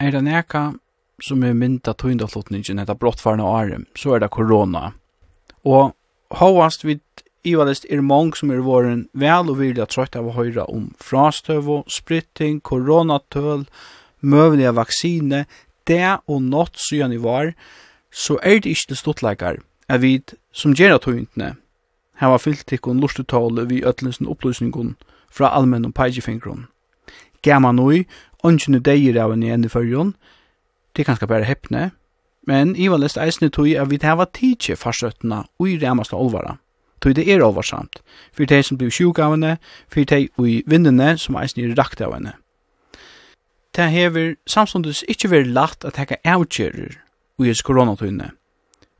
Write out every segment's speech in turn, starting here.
er det neka som er mynda tøyndaflotningen etter brottfarne året, så er det korona. Og hovast vid Ivalist er mong som er våren vel og vilja trøyt av å høyra om frastøv spritting, koronatøl, møvelige vaksine, det og nått syan i var, så er det ikke det stortleikar at vi som gjerra tøyndene hava fyllt tikkun lustetale vi ötlensen opplysningun fra allmenn og peigefingron. Gamma noi, ungen deir av en igjen i fyrjon, det er kanskje bare heppne, men i var lest eisne tog at vi hava tidsi farsøttena ui remast olvara, tog det er olvarsamt, for de som blir sjuk av henne, for de ui vinnene som eisne er rakt av henne. Det hever samståndes ikkje veri lagt at hekka avgjerer ui es koronatøyne.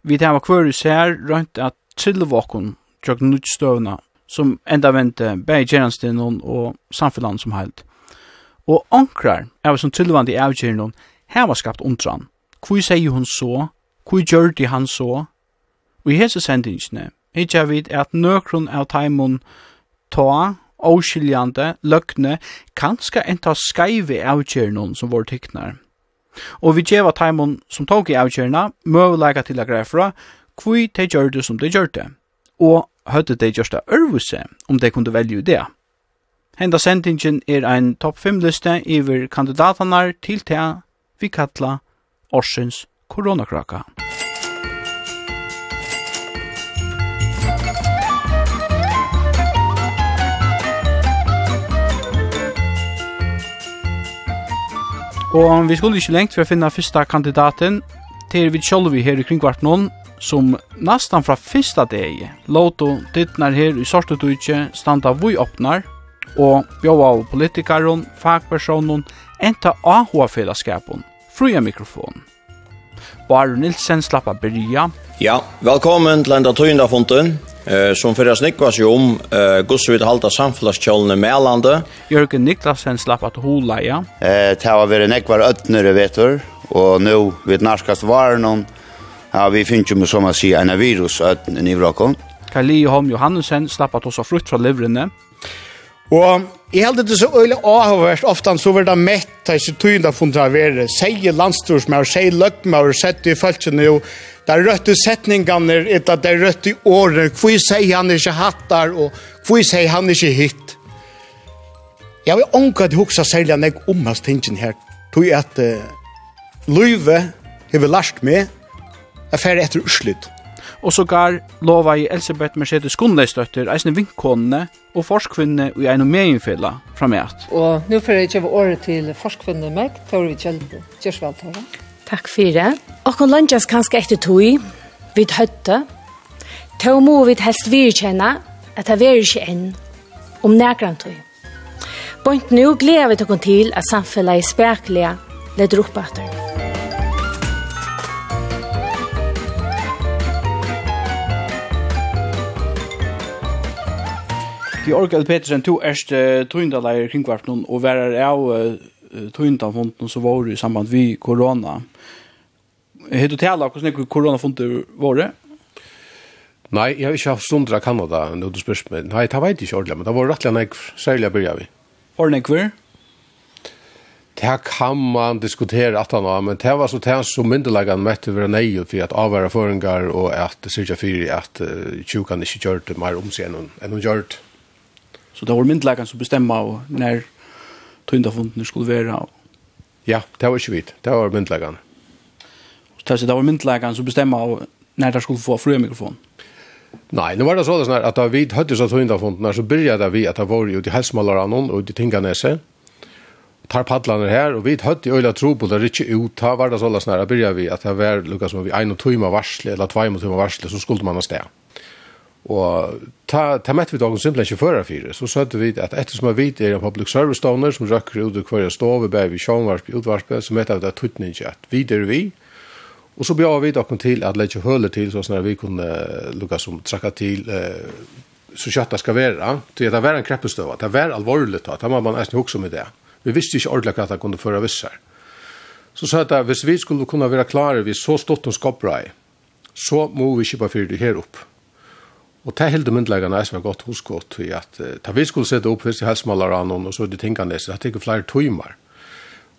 Vi hava kvör sær rønt at trillevåkon tjokk nutstøvna som enda vente bæg gjerranstinn og samfellan som heilt og onkrar av som tilvandi avgjerne hon heva skapt undran. Hvor sier hun så? Hvor gjør de han så? Og i hese sendingsne, ikkje vid at nøkron av taimon ta, åskiljande, løgne, kanska enta skaive avgjerne som vår tyknar. Og vi gjeva taimon som tog i avgjerne, møvelega til a greifra, kvui de gjør det som de gjør det, og høyde de gjørsta ørvuse om de kunne velge det. Henda sendingen er ein topp 5-liste iver kandidatanar til te vi kalla Orsens Koronakraka. Og vi skulle ikke lengt for å finne første kandidaten til vi sjølvi her i kringkvart noen som nesten fra første dag låto dittnar her i sortetutje standa vi åpner, og bjóa av politikaron, fagpersonen, enta AHA-fellesskapen, fria mikrofon. Bar Nilsen slappa byrja. Ja, velkommen til enda tøynda fontun, eh, som fyrir snikkvas jo om eh, gus vid halda samfélagskjólene med landet. Jørgen Niklasen slappa til hula, ja. Eh, det har vært nekvar vet du og nu vid narskast varen, ja, vi finner jo med som å si en virus ötnere i Nivrakon. Kali Holm Johansen slappa til oss frukt fra livrene. Og jeg held det så øyelig avhørt, ofte så var det mett, det er ikke tøyende funnet av være, sier landstorsmær, sier løgmær, sett i følgene jo, det er rødt i setningene, det er rødt i året, hvor sier han ikke hattar, og hvor sier han ikke hitt. Jeg vil ånka at huksa særlig enn jeg om hans tingen her, tog at uh, løyve, har vi lært med, er ferdig etter urslutt og sågar lova i Elisabeth Mercedes Gunnleisdøtter, eisne vinkkonene og forskvinne i ein og meginfella framgjert. Og nå får jeg kjøve året til forskvinne meg, Tore vi Kjelde. Tore. Takk fyrir. Okkon lunges kanskje etter tog, vi høtte. Tå må vi helst virkjenne at det er ikke enn om nærkran tog. Bont nu gleder vi til at samfunnet er spekulige leder opp etter. Georg L. Petersen, to erst uh, tøyndaleier kringkvarpnån, og værer av uh, tøyndafunden som var i samband vi korona. Har du tala hvordan er koronafonden var det? Nei, jeg har ikke haft stundra Kanada, når du spørs meg. Nei, det vet jeg ikke ordentlig, men det var rettelig enn jeg særlig jeg begynner vi. Var det hver? Det kan man diskutere at han har, men det var så det som myndelagene møtte være nei, for at avvære føringer og at sørge for at uh, tjukene ikke gjør det mer omsig enn hun gjør det. Så det var myndelagen som bestämma og när tyndafundene skulle være. Ja, det var ikke vidt. Det var myndelagen. Så det var myndelagen som bestämma og när det skulle få fru mikrofon. Nej, nu var det så det att vi da vi høyde seg så började vi att det var ju de helsemalerne och de tingene seg tar paddlarna här och vi hade ju öla tro på det riktigt ut ta var det sålla när börjar vi att det var Lukas som vi en och två varsle eller två timmar varsle så skulle man ha stä. Og ta, ta mett vi dagen simpelthen ikke fører fire, så søtte vi at ettersom vi er en public service donor som røkker ut og hver stå, vi bærer vi sjånvarp i utvarpet, så mette vi det tuttning ikke at vi er vi, og så bjør vi dagen til at leitje høle til, sånn at vi kunne lukka som trakka til så kjøtta skal være, til at det var en kreppestøva, det var alvorlig, det var man nesten hukse med det. Vi visste ikke ordentlig at det kunne føre visser. Så sa jeg at hvis vi skulle kunne være klare vi så stått og skopper så må vi kjøpe fyrir det her opp. Og det er helt er som er godt hos godt, i at uh, da vi skulle sette opp fyrst i helsmalaran og så er det tingene så det er ikke flere timer.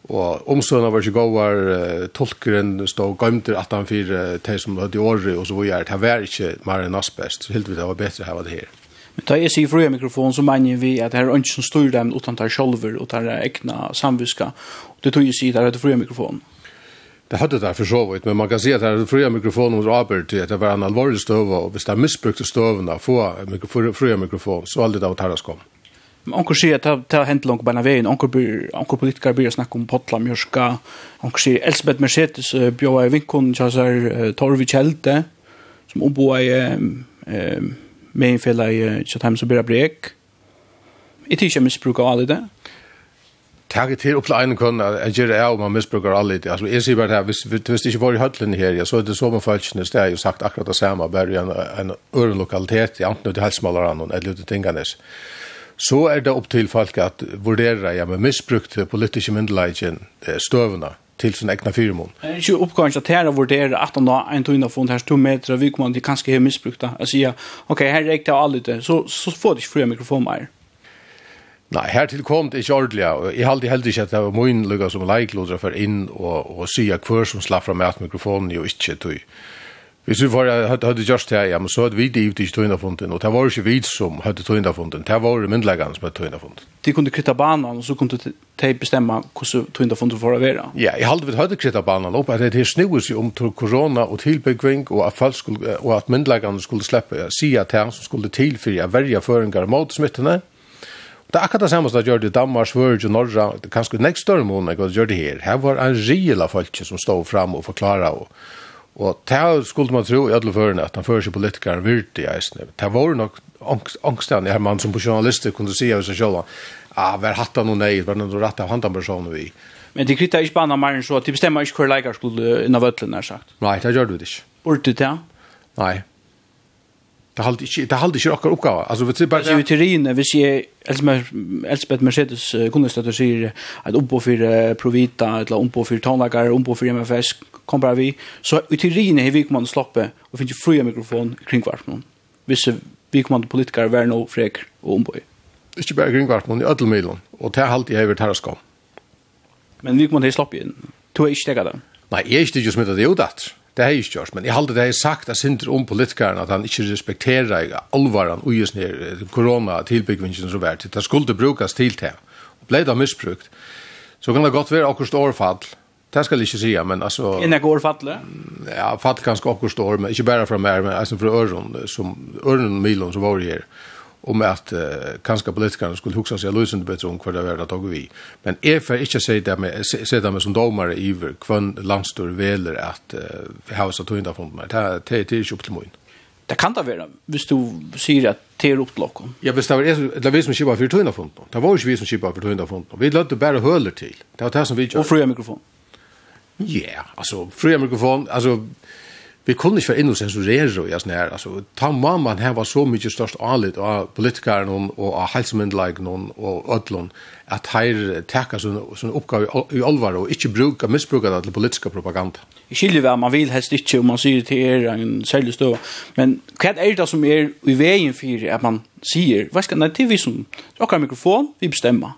Og omstående var ikke gåvar, uh, tolkeren stod gøymter at han fyrir uh, som hadde i året og så var det, det var ikke mer enn asbest, så helt vi det var bedre å ha det her. Men da jeg sier fra mikrofon så mener vi at det er ikke som styr dem utan tar sjolver og tar egna samviska. Og det tog jeg sier det er fra mikrofon. Det hade där för så vitt men man kan se att det är fria mikrofoner mot Robert till att det var en allvarlig stöva och visst det missbrukte stövarna få mikrofon fria mikrofon så aldrig det var kom. Men onkel sier at det har hendt langt beina veien, Onkel, onkel politikar blir snakk om potla mjørska, onkel sier Elisabeth Mercedes uh, bjóa i vinkon kjassar uh, Torvi Kjelde, som obo i uh, med infella i Kjatheim som byrja brek. Jeg tykker jeg misbruk av alle det tagit til upp til einen kun at gjøre er om man misbrukar alle det. Altså jeg sier bare her, hvis, hvis det ikke var i høtlen her, ja, så er det som om det steg jo sagt akkurat det samme, bare en, en øren lokalitet, i anten ut i helsmalerne eller ut i tingene. Så er det opp til folk at vurdere, ja, men misbrukte politiske myndelagene støvene til sin egna firmon. Det er ikke oppgående at her vurderer at han da en tøyne har funnet her to meter, og vi kommer til kanskje her misbrukte. Jeg sier, ok, her er ikke alle det, så, så får du ikke fri mikrofon mer. Nei, her til kom det ikke ordentlig. Jeg halte heldig ikke at det var min lukka som leiklodra for inn og, og sier hver som slapp fra meg mikrofonen jo ikke tog. Hvis vi var, hadde gjort det, ja, men så hadde vi det givet ikke tøyna funden, og det var ikke vi som hadde tøyna funden, det var myndleggene som hadde tøyna funden. De kunne krytta banan, og så kunne de bestemme hvordan tøyna funden får å være. Ja, jeg halte vi hadde krytta banan opp, at det er snuet seg om korona og tilbyggving, og at, folk skulle, og at myndleggene skulle slippe å si at det som skulle til å verja føringar mot smittene, Det er akkurat det samme som det gjør det i Danmark, Sverige og Norge, det er kanskje nekst større måned enn det gjør det her. Her var en reelle folk som stod fram og forklaret. og Og det skulle man tro i alle førene at han fører seg politikere virkelig eisene. Det var nok angstene, her mann som på journalister kunne si av seg selv, ah, hver hatt han noe nei, hver noe rett av hand personer vi. Men de kritter ikke bare mer enn så, de bestemmer ikke hver leikere skulle innan vøtlen, er sagt. Nei, det gjør du det ikke. Burde det, ja? Nei, Det halde ikke det halde ikke okkar oppgave. Altså vi bare i teorin vi ser Elsbeth Elsbeth Mercedes kundestøtter sier at oppå for Provita eller oppå for Tonlager oppå for MFS kom bare vi så i teorin har vi kommet slappe og ju frie mikrofon kring kvart noen. Hvis vi kommer politikar vær no frek og ombøy. Ikke bare kring kvart noen i ødelmiddelen og det halt jeg over terraskom. Men vi kommer til å slappe inn. Du er ikke det. Nei, jeg er ikke det som det jo det. Det har jeg ikke gjort, men jeg halte det jeg sagt att Sinter om politikeren at han ikke respekterer alvaran just ned korona-tilbyggvingen som vært. Det skulle brukes til det. Og ble det misbrukt. Så kan det godt være akkurat årfall. Det skal jeg ikke si, men altså... Inne går fattelig? Ja, fatt kanskje akkurat år, men ikke bare fra meg, men altså fra øren, som Øron Milon som var her om at uh, kanskje politikerne skulle huske seg løsende bedre om hva det var det tog vi. Men jeg får ikke se det med, se, se det med som domare i hver hvem landstor veler at uh, vi har satt høyne for meg. Det, det, det er ikke opp til morgen. Det kan det være, hvis du sier at det er opp til dere. Ja, hvis det var det vi som kjipet for tøyne for noe. Det var ikke vi som kjipet for tøyne for noe. Vi lødde bare høler til. Det var det som vi gjør. Og fria mikrofon. Ja, yeah, altså, fria mikrofon, altså, vi kunne ikke være inne og sensurere og sånn her. Altså, ta mamman her var så mye størst anlitt av politikeren og av helsemyndelagene og ødlån at her teka sånne, sånne oppgave i allvar og ikke bruka, missbruka det til politiska propaganda. Jeg skiljer hva man vil helst ikke om man sier til er en særlig stå. men hva er det som er i veien for at man sier, hva skal, det er vi som, akkurat mikrofon, vi bestemmer.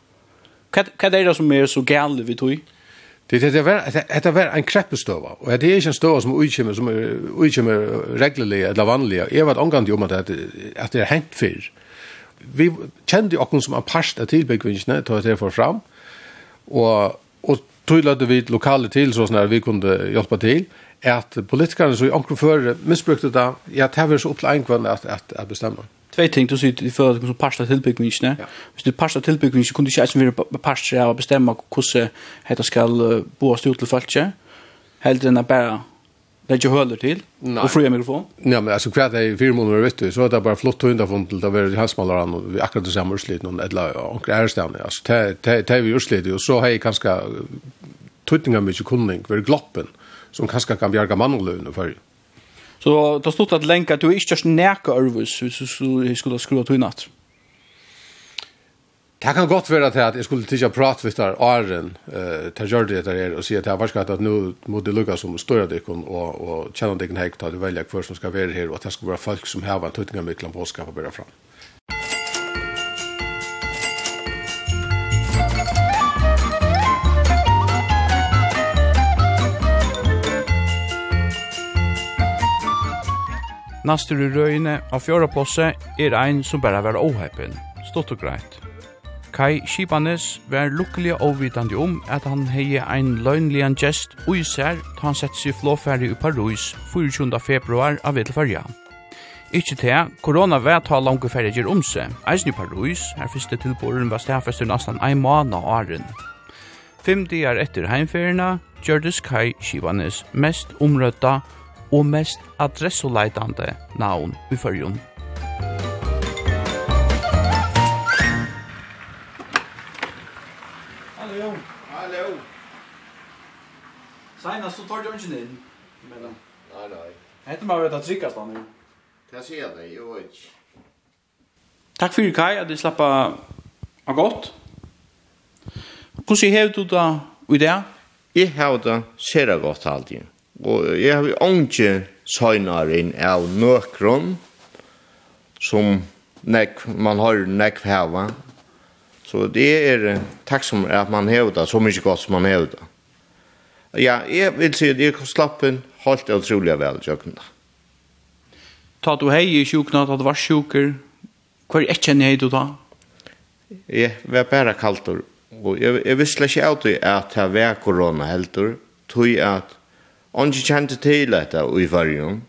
Hva, hva er det som er så gale vi tog? Det det var det var en kreppestova Og det er ikke en stova som utkjemmer som utkjemmer regularly eller vanlig. Jeg var angant om at at det er hent før. Vi kjente okken som en past av tilbyggvinnene til at det får fram. Og, og tydelig vi lokale til så sånn at vi kunne hjelpe til at politikerne så i omkring før misbrukte det, ja, det var så opp til en kvann at, at, at bestemme två ting då sitter det för som pasta tillbyggningen. Ja. Hvis du pasta tillbyggningen kunde inte ens vara pasta av bestämma hur det ska bo stort till fallet. Helt den bara det jag håller till och fria mikrofon. Nej men alltså kvar det fyra månader vet du så att det bara flott hundar från till där vi hasmalar an och vi akkurat samma urslit någon eller och är stannar alltså det det te vi urslit och så har jag kanske tuttingar mycket kunning för gloppen som kanske kan bjarga mannlönen för. Så det stod att länka du ikke just näka örvus hvis du skulle skruva till natt. Det kan godt være til at jeg skulle titta prat vid där Arren eh til gjør det her og si at jeg var skatt at nå må det lukka som større dikken og, og kjenne dikken känna til at du velger hver som skal være her og at det skal være folk som har en tuttinga på å och börja fram. Nastur i røyne av fjøra plåse er ein som bare var åheipen, stått og greit. Kai Shibanes var lukkelig avvitande om at han hei ein løgnlian gest ui sær ta han sett seg flåferdig i Paris 24. februar av Vedelfarja. Ikkje til, korona var ta langt ferdiger om seg, eisen i Paris, her fyrste tilboren var stafester nesten ein måned av åren. Fem dier etter heimferierna gjørdes Kai Shibanes mest omrøtta og mest adressoleitande navn i fyrjun. Hallo. Hallo. Senast så tar du ikke inn. Men, nei, nei. Hette meg vet at tryggast han jo. Det sier jeg deg, jo ikke. Takk fyrir Kai, at du slappa av godt. Hvordan hever du da i det? Jeg har det, ser godt alltid. Og jeg har ikke søgnet inn av nøkron, som nek, man har nekv heva. Så det er takk som at man heva det, så mykje godt som man heva det. Ja, jeg vil si at jeg slappen holdt det utrolig vel, sjøkken da. Ta du hei i sjukna, ta du var sjuker, hva er ikke hei du da? Jeg var bare kaltur, og jeg, jeg visste ikke alltid at det var korona heldur, tog at Ongi kjente til dette i fargen.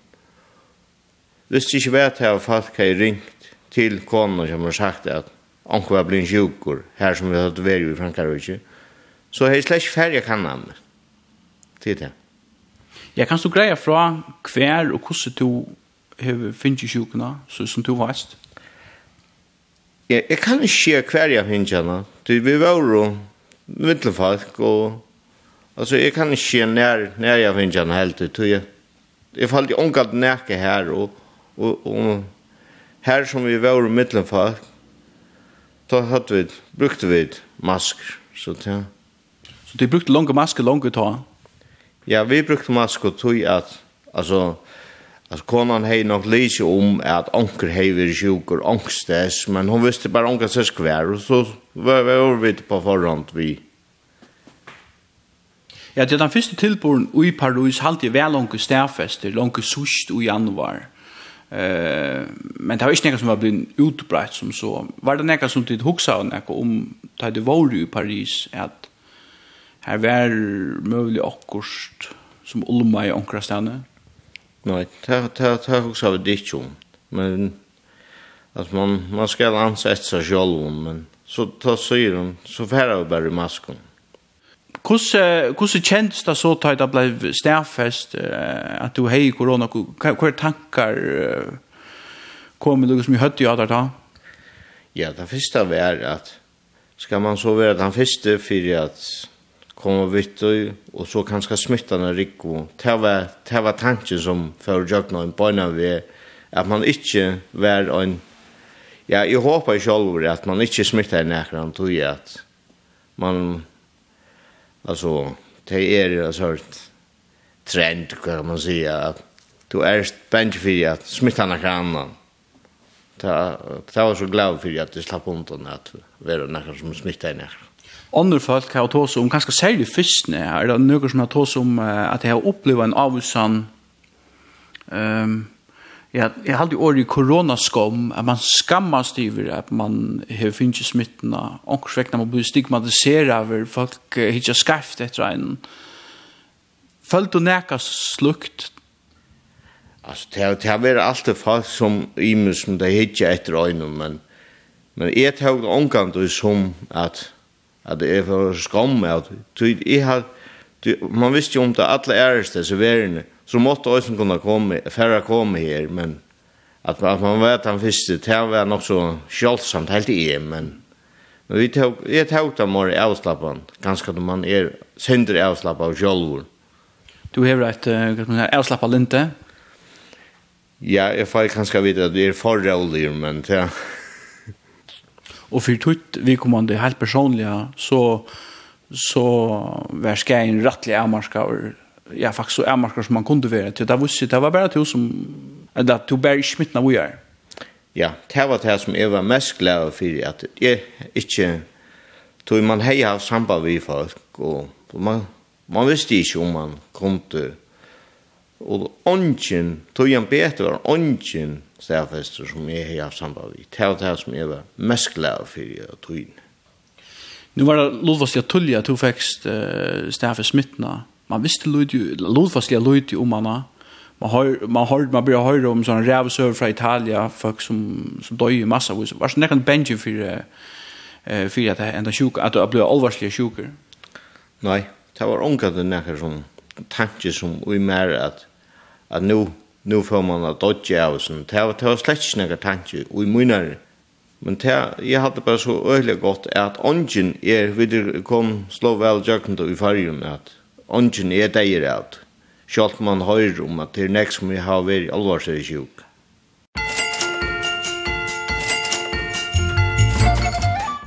Hvis det ikke vet jeg folk har ringt til konen som har sagt at onko var blin sjukur, her som vi har vært i Frankarvitsi, så har jeg slett færre kan han. Til det. Ja, kan du greia fra hver og hvordan du finner sjukuna, så som du veist? Ja, jeg kan ikke se hver jeg finner henne. Vi var jo mittelfolk og Alltså jag kan inte när när jag finns han helt ut. Jag jag fall i onkat närke här och och och här som vi var i mitten för då hade vi brukte vi masker så där. Så det brukte långa maske långa ta. Ja, vi brukte masker tog att alltså Alltså konan hej nog lise om att onker hej vid sjuker ångstes, men hon visste bara onker sig skvär, och så var vi på förhand vi Ja, det er den første tilboren i Paris halte jeg vel langt stærfester, langt sust i januar. Uh, men det var ikke noe som var blitt utbreit som så. Var det noe som du huksa og noe om da du var i Paris, at her var mulig akkurst som ulma i onkra stedene? Nei, det huksa vi det ikke om. Men at man, man skal ansette seg selv om, men så tar syren, så færre vi bare masken. Hvordan hvordan kjentes det så tøyt det ble stærfest uh, at du hei korona hva tankar uh, kom det som i høtt i at da? Ja, det første var at skal man så være den første for at komme vitt og, og så kanskje smitta den rikko. Det var, det var tanken som for jøkna en bøyna ved at man ikke var en Ja, jeg håper selv at man ikke smittar nekran tog at man Alltså det är ju en sort trend kan man säga att du är bänk för att smitta någon annan. Ta ta var så glad för att det slapp undan att vara någon som smittar en. Andre folk har tås om ganske særlig fyrstene. Er det noen som har tås om at de har opplevd en avhusan um, Ja, jeg har jo året i koronaskom, at man skammas over at man har finnst smitten, og vekk man blir stigmatiseret over folk ikke skarft etter en. Følte du neka slukt? Altså, det har, det har vært alltid folk som imus som det hitje etter øynene, men, men jeg tar det omgang til som at, at jeg får skam av det. Jeg har, man visste jo om det alle æreste, så verene, så måtte også kunne komme, færre komme her, men at, at man vet han visste, det var nok så kjølsomt helt i, men, men vi tog, jeg tog det mer avslappet, ganske når man er sender avslappet av kjølvor. Du har et uh, avslappet linte? Ja, jeg får kanskje vite at det er forrølig, men ja. Og for tutt, vi kommer det helt personlige, så, så var skal en rettelig avmarska og ja, faktisk så er som man kunde være. Det var det var bare til som, eller to bare ikke smitten av vi er. Ja, det var det som jeg var mest glad for, at jeg ikke, tog man hei av samband vi folk, og man, man visste ikke om man kom til, og ongen, tog han bedre var ongen stedfester som jeg hei av samband vi. Det var det som jeg var mest glad for, og tog inn. Nu var det lovast jag tullja att du fick uh, smitten man visste lyd lodfastliga lyd om man man har man har man börjar höra om sån rävsöver från Italien folk som som dör ju massa vis var snacken bench för eh för att ända sjuk att det blir allvarliga sjuker nej det var onka den näker som tanke som vi mer att att nu nu får man att dodge av sån det var det var slett några tanke och i munnar Men det, jeg hadde bare så øyelig godt at ånden er videre kom slå vel jøkken i fargen at Ongen er deir av. Sjalt man høyr om at det er nek som vi har vært alvarsere sjuk.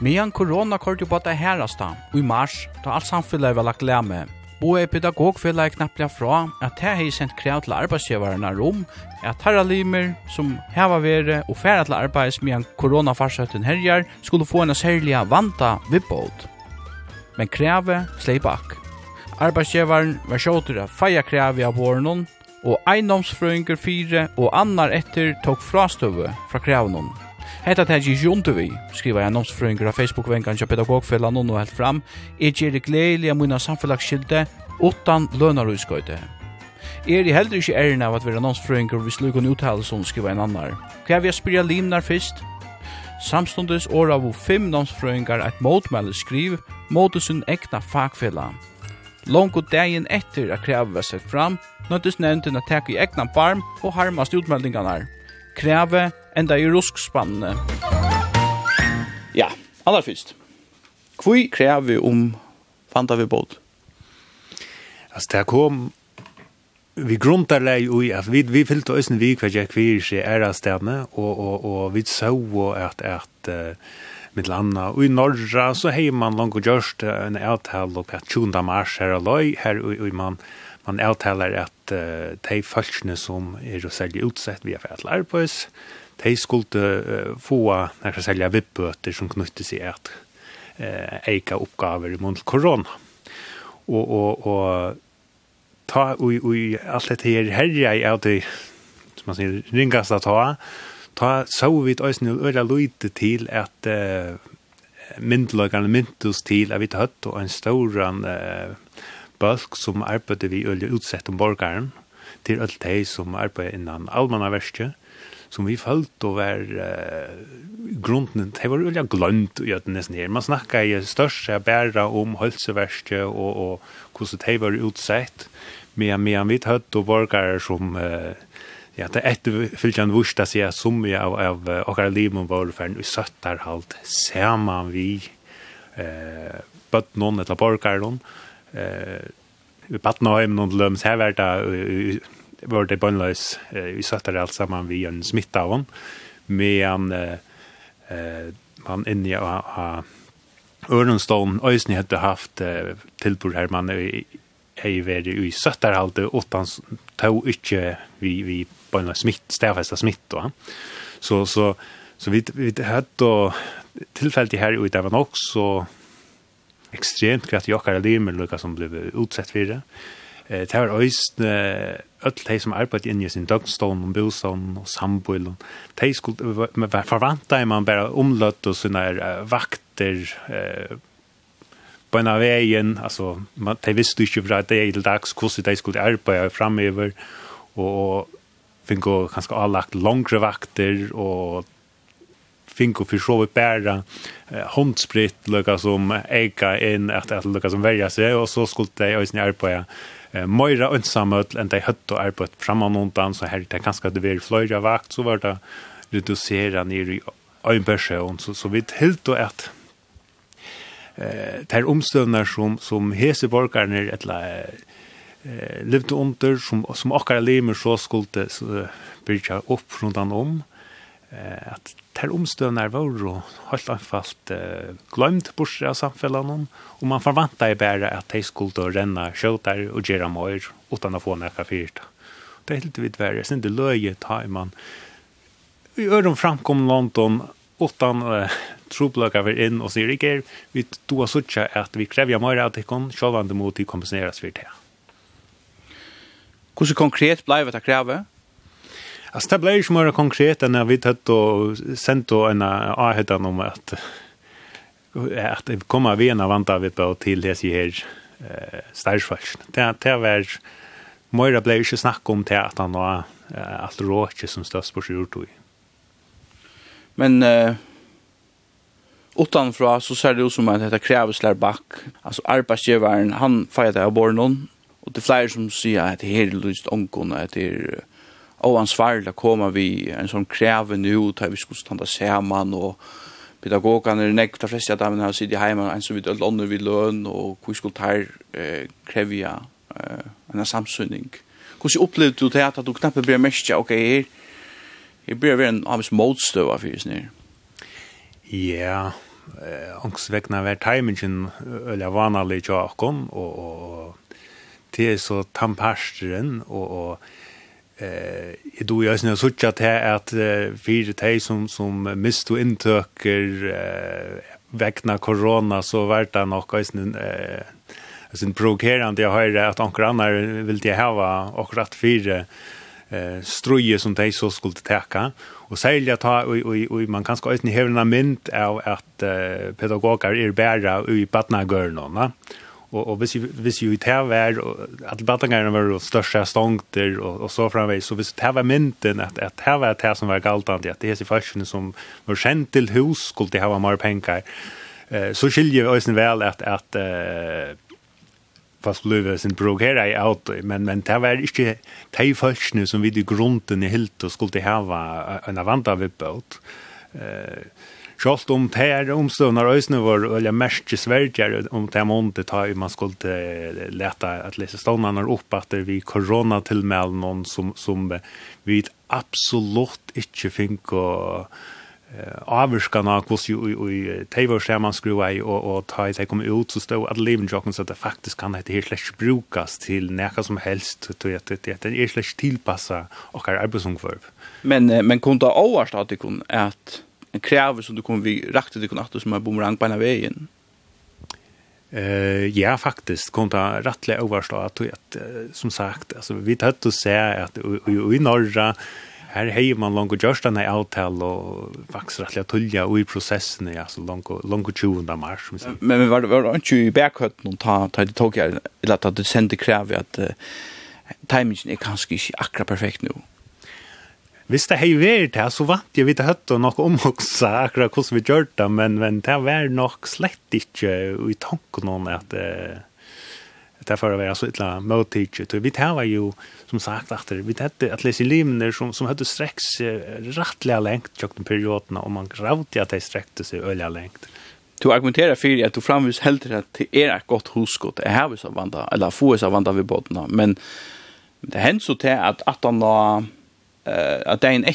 Medan korona kort jo på det herrasta, og i mars, da alt samfunnet var lagt lemme, og er pedagogfellet knapplega fra at her har sendt krav til arbeidsgjøvarna rom, at herra limer som heva vere og færa til arbeids medan koronafarsøtten herjar skulle få en særlig vanta vippåt. Men kravet slei bak. Arbeidsgevaren var sjåtur av feia krevi av vårenon, og eiendomsfrøyngur fire og annar etter tok frastøve fra krevenon. Hetta tær gi juntu vi, skriva ein nomsfrøyngur av Facebook-vengan til pedagogfellan og helt fram, er gjer gledelige munna samfellagskilde utan lønarutskøyte. Er i heldur ikkje æren av at vera nomsfrøyngur vi slukon uttale som skriva ein annar. Hva vi spyrja limnar fyrst? Samstundes år av fem nomsfrøyngar eit motmelde skriv mot sin egna fagfella, Longo dagen etter at krevet var sett fram, nøttes nevnten at teka i egna barm og harmast utmeldingarna. Krevet enda i ruskspannene. Ja, aller først. Hvor krevet om fanta vi båt? Altså, det kom vi gruntar lei ui at vi vi fyllt øysen vik kvar jeg kvir seg æra og og og vi så at at uh, mitt landa. Og i Norra så hei man langt og gjørst en avtal og at 20. mars her og løy, her og man, man avtaler at uh, de folkene som er å selge utsett via for et lærbøys, de skulle uh, få når de selger vippbøter som knyttes seg at uh, eika oppgaver i måned korona. Og, og, og ta og, og alt dette her herja jeg av det, som man sier, ringast at ta, ta så vi eisen øra lite til at uh, myndelagarna myndus til at vi tar hatt og en storan uh, bølg som arbeidde vi øyne utsett om borgaren til alt de som arbeidde innan allmannaverskje som vi følt å være uh, grunden, det var øyne glønt i at nesten her. Man snakket i størst seg bare om hølseverskje og, og hvordan det var utsett, men, men vi hatt og borgare som uh, Ja, det er etter fylkjan vursta seg at som vi av, av okkar livmon var fern halt, ser man vi eh, bøtt noen etter borgar noen eh, vi bøtt noen noen løms. Her var det var det bønnløys i alt sammen, vi en smitt av hon. Medan eh, man inni av Örnstone Ösni hade haft eh, tillbord här man är ju i, i, i, i söttarhalte åttan tog inte vi, vi på en smitt, stävfästa smitt. Va? Så, så, så vi, vi hade tillfället här i även också ekstremt kraftig jokkare limer lukka som blev utsett for det. Eh, det var öst öll de som arbeidde inn i sin døgnstånd og bostånd og samboil. De skulle være forvanta i man bare omløtt og sånne vakter eh, på en av veien. Altså, man, de visste ikke fra dag til dags hvordan de skulle arbeide fremover. Og finko kanskje avlagt långre vakter og finko för så vi bära eh, hundspritt lukka som äga in att att lukka som välja sig och så skulle det ju snär på ja eh, Moira ensamöt än det hött och arbetet framan undan, så här det kanske det blir flöja vakt så var det reducera ner i en person så så vi helt då att eh där omstövnar som som heseborgarna eller eh, levde under som, som akkurat lemer så skulle så, byrja upp från han om eh, att ter omstøvner var og helt anfalt eh, glemt bort av samfellene og man forvanta i bare at de skulle renna skjøter og gjøre mer utan å få nekka fyrt det er helt vidt verre, sin det løye ta man i øren framkom London utan eh, troblöka vi in och säger, vi då har suttit att vi kräver mer att det kan själva mot att kompenseras för det. Hvordan konkret blei vi det krevet? Alltså det blir ju mer konkret än när vi tagit och sent och en aheta om att att kommer vi en vanta vi på till det sig här eh stagefash. Det det var mer blev ju snack om det att han var allt råche som störst på sjurt då. Men eh utanfra så ser det ut som att det krävs lärback. Alltså arbetsgivaren han fejade av bornon Og det er flere som sier at det her er lyst ångående, at det er oansvarlig å komme vi en sånn kreve nå, da vi skulle standa sammen, og pedagogene er nekk, de fleste av dem har sittet hjemme, en som vi dølt ånder vi løn, og hvor skulle ta eh, kreve eh, en samsynning. Hvordan opplevde du det at du knappe blir mest, ok, her, her blir vi en avs motstøv av fyrir snir? Ja, angst vekna var timingen, eller vanlig tjakken, og, og det er så tamparsteren, og, og eh, i tror jeg synes ikke at det at fire som, som mistu og inntøker eh, vekna korona, så vart det nok i synes, eh, jeg synes provokerande jag har att ankar annar vil de och akkurat fire eh struje som de så skulle täcka och sälja ta och och och man kanske inte hävna mynt av att uh, pedagoger är bära i barnagörnorna. Mm och och vis vis ju det var att battingarna var största stångter och och så framvis så vis det var mynten att att det var det som var galtant att det är så fashion som var känt till hus skulle det ha mer pengar eh så skiljer ösen väl att att eh fast löve sin brog här i auto men men det var inte tej fashion som vi i grunden i helt och skulle det ha en avanta vibbot eh Sjalt om det här omståndar ösnen var eller mest i Sverige om det här månde ta man skulle leta at lese stående upp att det vi corona till någon som, som vi absolut inte fick å avskan av hur ju i ser man skruva i och och ta det kommer ut så står att leven jocken så att det faktiskt kan det helt slash brukas till näka som helst till att det är slash tillpassa och är arbetsungförv. Men men kunde avstå att det kunde att en kräver som du kommer vi raktet det kunnat som är boomerang på en vägen. Eh ja faktiskt kom ta rättliga överstå att att som sagt alltså vi tätt att se att i norra här hejer man långt och just den här avtal och faktiskt att tulja och i processen ja så långt och långt och tjuvande mars som. Men var det var inte i bäkhött någon ta ta det tog jag eller att det sände kräver att timingen är kanske inte akra perfekt nu. Hvis det hei vært det, så vant jeg vidt høtt og nok omhoksa akkurat hvordan vi gjør det, men, men det var nok slett ikke i tanken noen at uh, det var å være så ytla mottidig. Vi tar jo, som sagt, at vi hadde at lese limner som, som hadde streks rettelig lengt tjokk den perioden, og man gravde at de strekte seg øyelig lengt. Du argumenterer för att du framvis hellre att det är ett gott huskott. Det här vi så vanda, eller få så vanda vid bottna. Men det händer så till att att han eh att det är en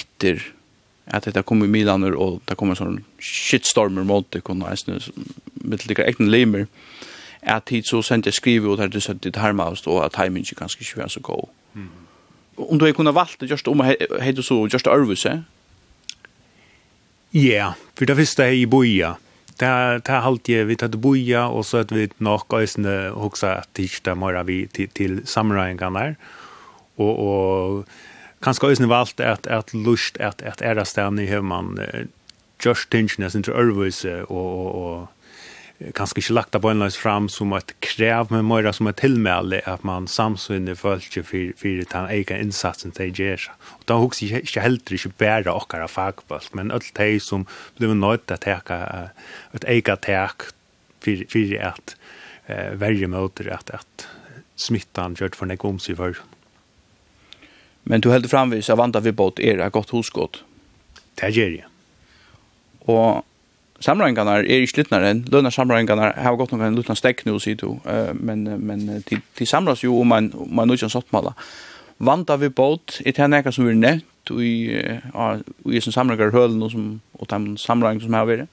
efter att det kommer Milaner och det kommer sån shitstormer mot det kunde nästan med lika äkten lemer att hit så sent jag skriver och det så det här måste och att timing kanske inte är så god. Mm. Om du kunde valt just om hade så just Arvuse. Ja, för det visste jag i boja. Det det halt jag vi hade boja och så att vi nog ösne också att det mer vi till till sammanhangen där. Och och kanskje også valgt at, at lust, at, at æra stedene har man uh, just tingene sin til ørvise, og, og, og kanskje ikke lagt på en fram som et krev, men mer som et tilmelde at man samsynner følelse for, for den egen innsatsen til gjør. Og da husker jeg ikke heller ikke bare okkara fagbolt, men alt de som blir nødt til å teke et eget tek for, for at uh, verre møter at, at smittan gjørt for nek omsig for. Men du heldur framvis av vanda vi båt er et godt hosgått. Det gjør jeg. Og samrøyngarna er ikke littnare enn, lønna samrøyngarna har gått noen luttna stekk nu, sier du, men, men de, de samlas jo om man, om man utgjønn sottmala. Vanda vi båt, er det nekka som vi er nevnt, og i, i som samrøyngar hølen og, som, og de samrøyngar som har vært?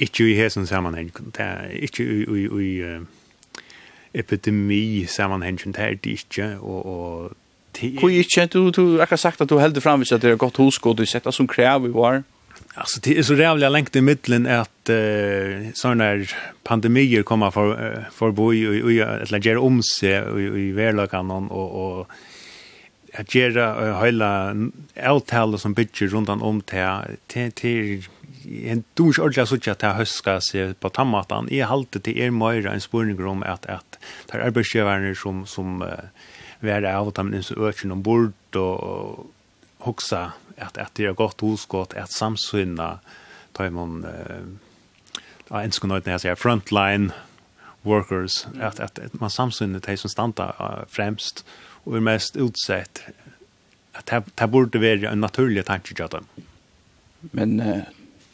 Ikke i hesen sammanheng, det er ikke i, i, i epidemi sammanheng, det er det ikke, og, og Hvor ikke, du, du akkurat sagt at du heldig framvis at det er godt hoskod, du sett det som krev i var. Alltså det är så jävla längt i mitten att eh såna här pandemier kommer för för boy och i att lägga om sig i, i värlakan och och att göra hela avtal som bygger runt om till till en dusch ordja så att jag höska sig på tammatan. i halte till er möra en spårning om att att där arbetsgivaren som som være av dem inn som øker noen bort og hoksa at, at det er godt hoskott, at samsynna ta man uh, en skulle jeg sier frontline workers, at, at, at man samsynna de som standa uh, fremst og er mest utsett at det, det burde være en naturlig tanke til dem. Men uh,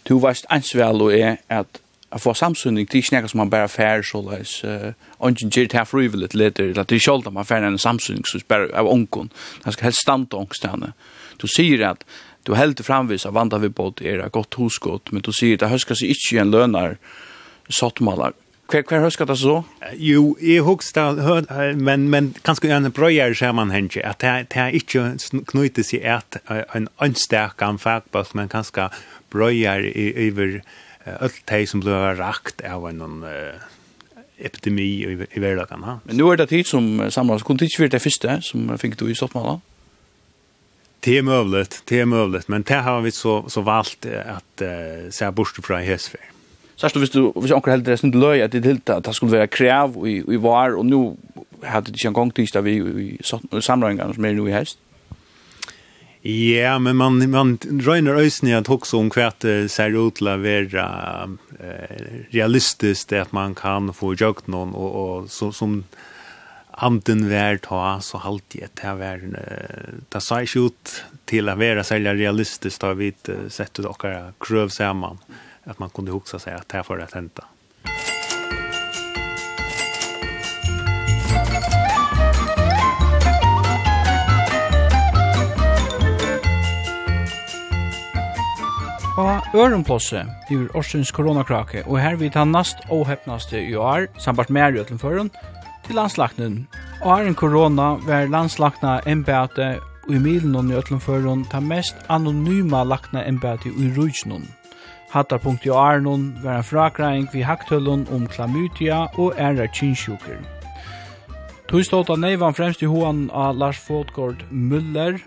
du varst ansvel og er at att få samsynning till snäcka som man bara fär så läs och inte gitt för evil lite att det skall man fär en samsynning så bara av onkon. Han ska helst stanta ångstanne du säger att du helt framvis av vandrar vi är det gott husgott men du säger att höska sig inte en lönar sottmalar Kvar hver husker det så? Jo, i husker men, men kanske en brøyer ser man henne, att det, det er ikke knyttet seg en ønstekan fagbøk, men kanske brøyer i, över öll tei som blev rakt av en epidemi i, i verdagen. Ha? Men nu er det tid som samlas. Kunne det ikke være det første som fikk du i Stottmala? Det er mövligt, det er mövligt. Men det har vi så, så valgt at uh, se bort fra Hesfer. Särskilt hvis du, visst onkel heldur resten løy at det helt att det skulle vara krev i, i var och nu hade det ikke en gång tisdag vi i samlingen som er nu i häst. Ja, men man man rönar ösnen att också om kvärt ser ut la vara eh, realistiskt att man kan få jukt någon och och så som anden värd ta så halt det här världen ta sig ut till att vara sälja realistiskt har vi sett det och kröv samman att man kunde huxa sig att här får att hända. og Ørenplåse i årsens koronakrake, og her vidt han nast og heppnaste i år, sambart med Rødlenføren, til landslagnen. Og her en korona var landslagna embete og i milen i Ødlenføren ta mest anonyma lagna embete i Rødlundføren. Hattar punkt i Arnon var en frakreing vi hakthøllen om klamytia og æra kinsjuker. Tog stått neivan fremst i hoan av Lars Fodgård Müller,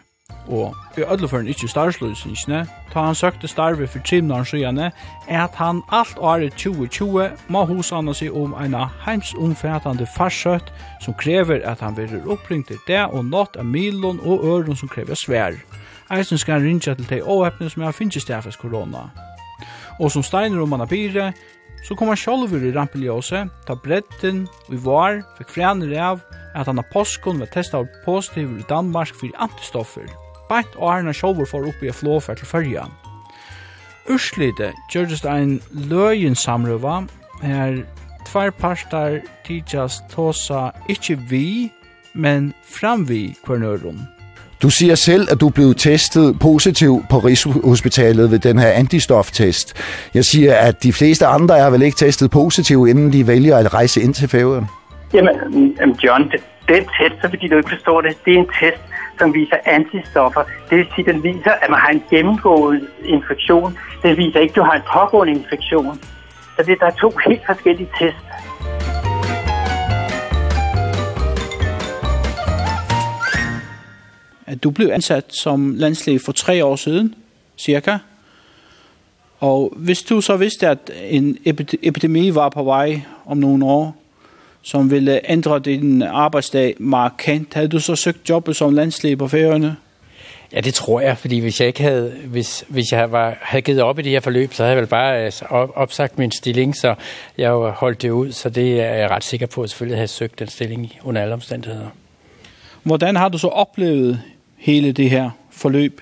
og i ødleføren ikke starsløsningsne, ta han søkte starve for trimnaren søgjane, er at han alt året 2020 må hosane seg om en heimsomfattande farsøtt som krever at han verir oppringt til det og nått av milon og øren som krever svær. Eisen skal han rinja til de åhepne som han finnes stafes korona. Og som steiner om han har bire, så kom han sjolver i rampeljóse, ta bretten og i var, fikk frener av at han har påskon var testet av positiv i Danmark for antistoffer bant og Arne Sjolvor for opp i flåfer til fyrja. Urslite gjørdes det ein løyen samrøva, her tvær parstar tidsas tåsa ikkje vi, men fram vi kvarnørum. Du siger selv, at du blev testet positiv på Rigshospitalet ved den her antistoftest. Jeg siger, at de fleste andre er vel ikke testet positiv, inden de vælger at rejse ind til færgen. Jamen, John, det, det test, så fordi du ikke forstår det. Det er en test, som viser antistoffer. Det vil sige, den viser, at man har en gennemgået infektion. Den viser ikke, at du har en pågående infektion. Så det, der er to helt forskellige tests. Du blev ansat som landslæge for tre år siden, cirka. Og hvis du så vidste, at en epidemi var på vej om nogle år, som ville ændre din arbejdsdag markant. Havde du så søgt jobbet som landslæge på færøerne? Ja, det tror jeg, fordi hvis jeg ikke havde hvis hvis jeg var havde givet op i det her forløb, så havde jeg vel bare op, opsagt min stilling, så jeg holdt det ud, så det er jeg ret sikker på, at selvfølgelig havde søgt den stilling under alle omstændigheder. Hvordan har du så oplevet hele det her forløb?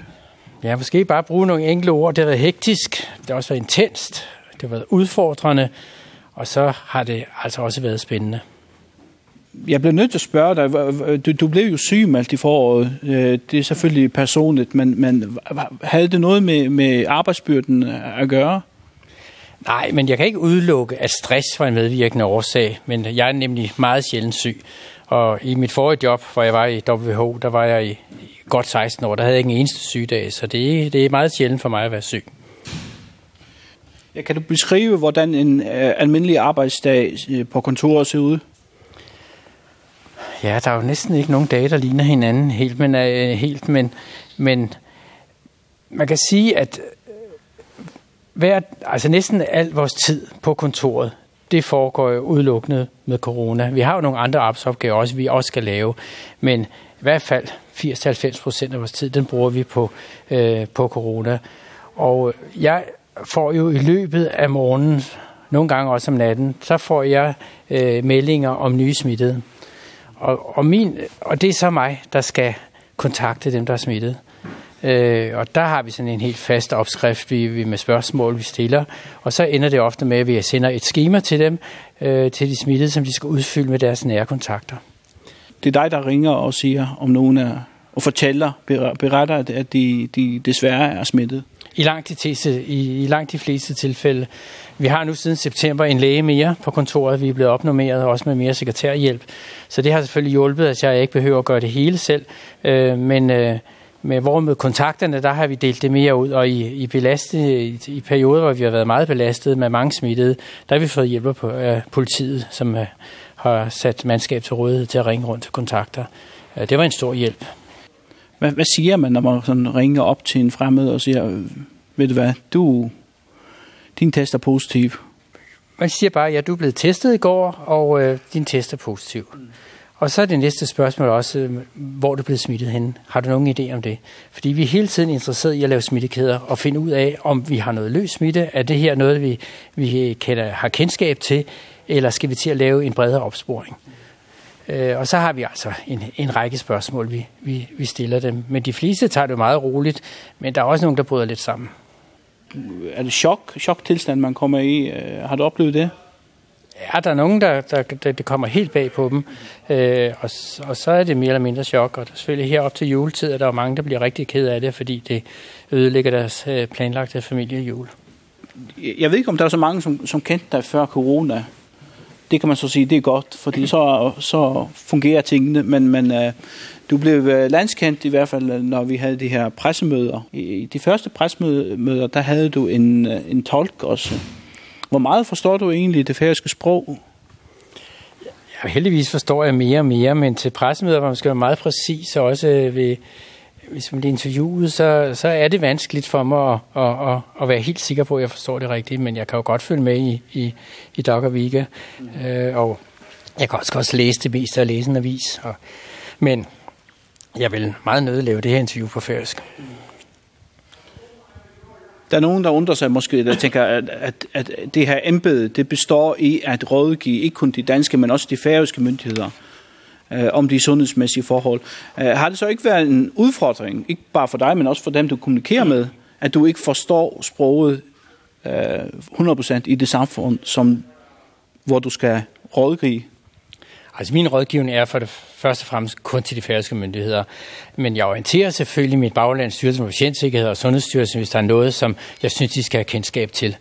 Ja, måske bare bruge nogle enkle ord. Det har været hektisk, det har også været intenst, det har været udfordrende, Og så har det altså også været spændende. Jeg blev nødt til at spørge dig, du, du blev jo sygemeldt i foråret, det er selvfølgelig personligt, men, men havde det noget med, med arbejdsbyrden at gøre? Nej, men jeg kan ikke udelukke, at stress var en medvirkende årsag, men jeg er nemlig meget sjældent syg. Og i mit forrige job, hvor jeg var i WH, der var jeg i godt 16 år, der havde jeg ikke en eneste sygedag, så det, det er meget sjældent for mig at være syg. Kan du beskrive, hvordan en uh, almindelig arbejdsdag uh, på kontoret ser ud? Ja, der er jo næsten ikke nogen dage, der ligner hinanden helt, men, uh, helt, men, men man kan sige, at hver, altså næsten al vores tid på kontoret, det foregår jo udelukkende med corona. Vi har jo nogle andre arbejdsopgaver også, vi også skal lave, men i hvert fald 80-90 procent af vores tid, den bruger vi på, øh, på corona. Og jeg får jo i løbet af morgenen, nogle gange også om natten, så får jeg øh, meldinger om nye smittede. Og, og, min, og det er så mig, der skal kontakte dem, der er smittet. Øh, og der har vi sådan en helt fast opskrift vi, vi med spørgsmål, vi stiller. Og så ender det ofte med, at vi sender et schema til dem, øh, til de smittede, som de skal udfylde med deres nære kontakter. Det er dig, der ringer og siger, om nogen er, og fortæller, beretter, at de, de desværre er smittet i langt de, teste, i, i langt de fleste tilfælde. Vi har nu siden september en læge mere på kontoret. Vi er blevet opnormeret, også med mere sekretærhjælp. Så det har selvfølgelig hjulpet, at jeg ikke behøver at gøre det hele selv. Øh, men... Øh, med hvor med kontakterne, der har vi delt det mere ud, og i, i, belastet, i, i perioder, hvor vi har været meget belastet med mange smittede, der har vi fået hjælp på øh, politiet, som øh, har sat mandskab til rådighed til at ringe rundt til kontakter. Øh, det var en stor hjælp. Hvad, hvad siger man, når man sådan ringer op til en fremmed og siger, ved du hvad, du, din test er positiv? Man siger bare, ja, du er blevet testet i går, og øh, din test er positiv. Mm. Og så er det næste spørgsmål også, hvor du blev smittet hen. Har du nogen idé om det? Fordi vi er hele tiden interesseret i at lave smittekæder og finde ud af, om vi har noget løs smitte. Er det her noget, vi, vi kender, har kendskab til? Eller skal vi til at lave en bredere opsporing? Mm. Øh, og så har vi altså en, en række spørgsmål, vi, vi, vi stiller dem. Men de fleste tager det meget roligt, men der er også nogen, der bryder lidt sammen. Er det chok, choktilstand, man kommer i? Har du oplevet det? Ja, der er nogen, der, der, der det kommer helt bag på dem, øh, og, og så er det mere eller mindre chok. Og selvfølgelig herop til juletid er der er mange, der bliver rigtig ked af det, fordi det ødelægger deres øh, planlagte familiejul. Jeg ved ikke, om der er så mange, som, som kendte dig før corona, det kan man så sige, det er godt, fordi så, så fungerer tingene, men, men øh, du blev landskendt i hvert fald, når vi havde de her pressemøder. I de første pressemøder, der havde du en, en tolk også. Hvor meget forstår du egentlig det færøske sprog? Ja, heldigvis forstår jeg mere og mere, men til pressemøder hvor man skal være meget præcis, og også ved hvis man bliver interviewet, så, så er det vanskeligt for mig at, at, at, at være helt sikker på, at jeg forstår det rigtigt, men jeg kan jo godt følge med i, i, i Dog og Vika, mm. øh, og jeg kan også godt læse det meste og læse en avis, og, men jeg vil meget nødt lave det her interview på færøsk. Mm. Der er nogen, der undrer sig måske, der tænker, at, at, at det her embede, det består i at rådgive ikke kun de danske, men også de færøske myndigheder. Mm øh, om de sundhedsmæssige forhold. Øh, har det så ikke været en udfordring, ikke bare for dig, men også for dem, du kommunikerer med, at du ikke forstår sproget øh, 100% i det samfund, som, hvor du skal rådgive? Altså min rådgivning er for det første og fremmest kun til de færøske myndigheder. Men jeg orienterer selvfølgelig mit bagland, styrelse for patientsikkerhed og sundhedsstyrelsen, hvis der er noget, som jeg synes, de skal have kendskab til.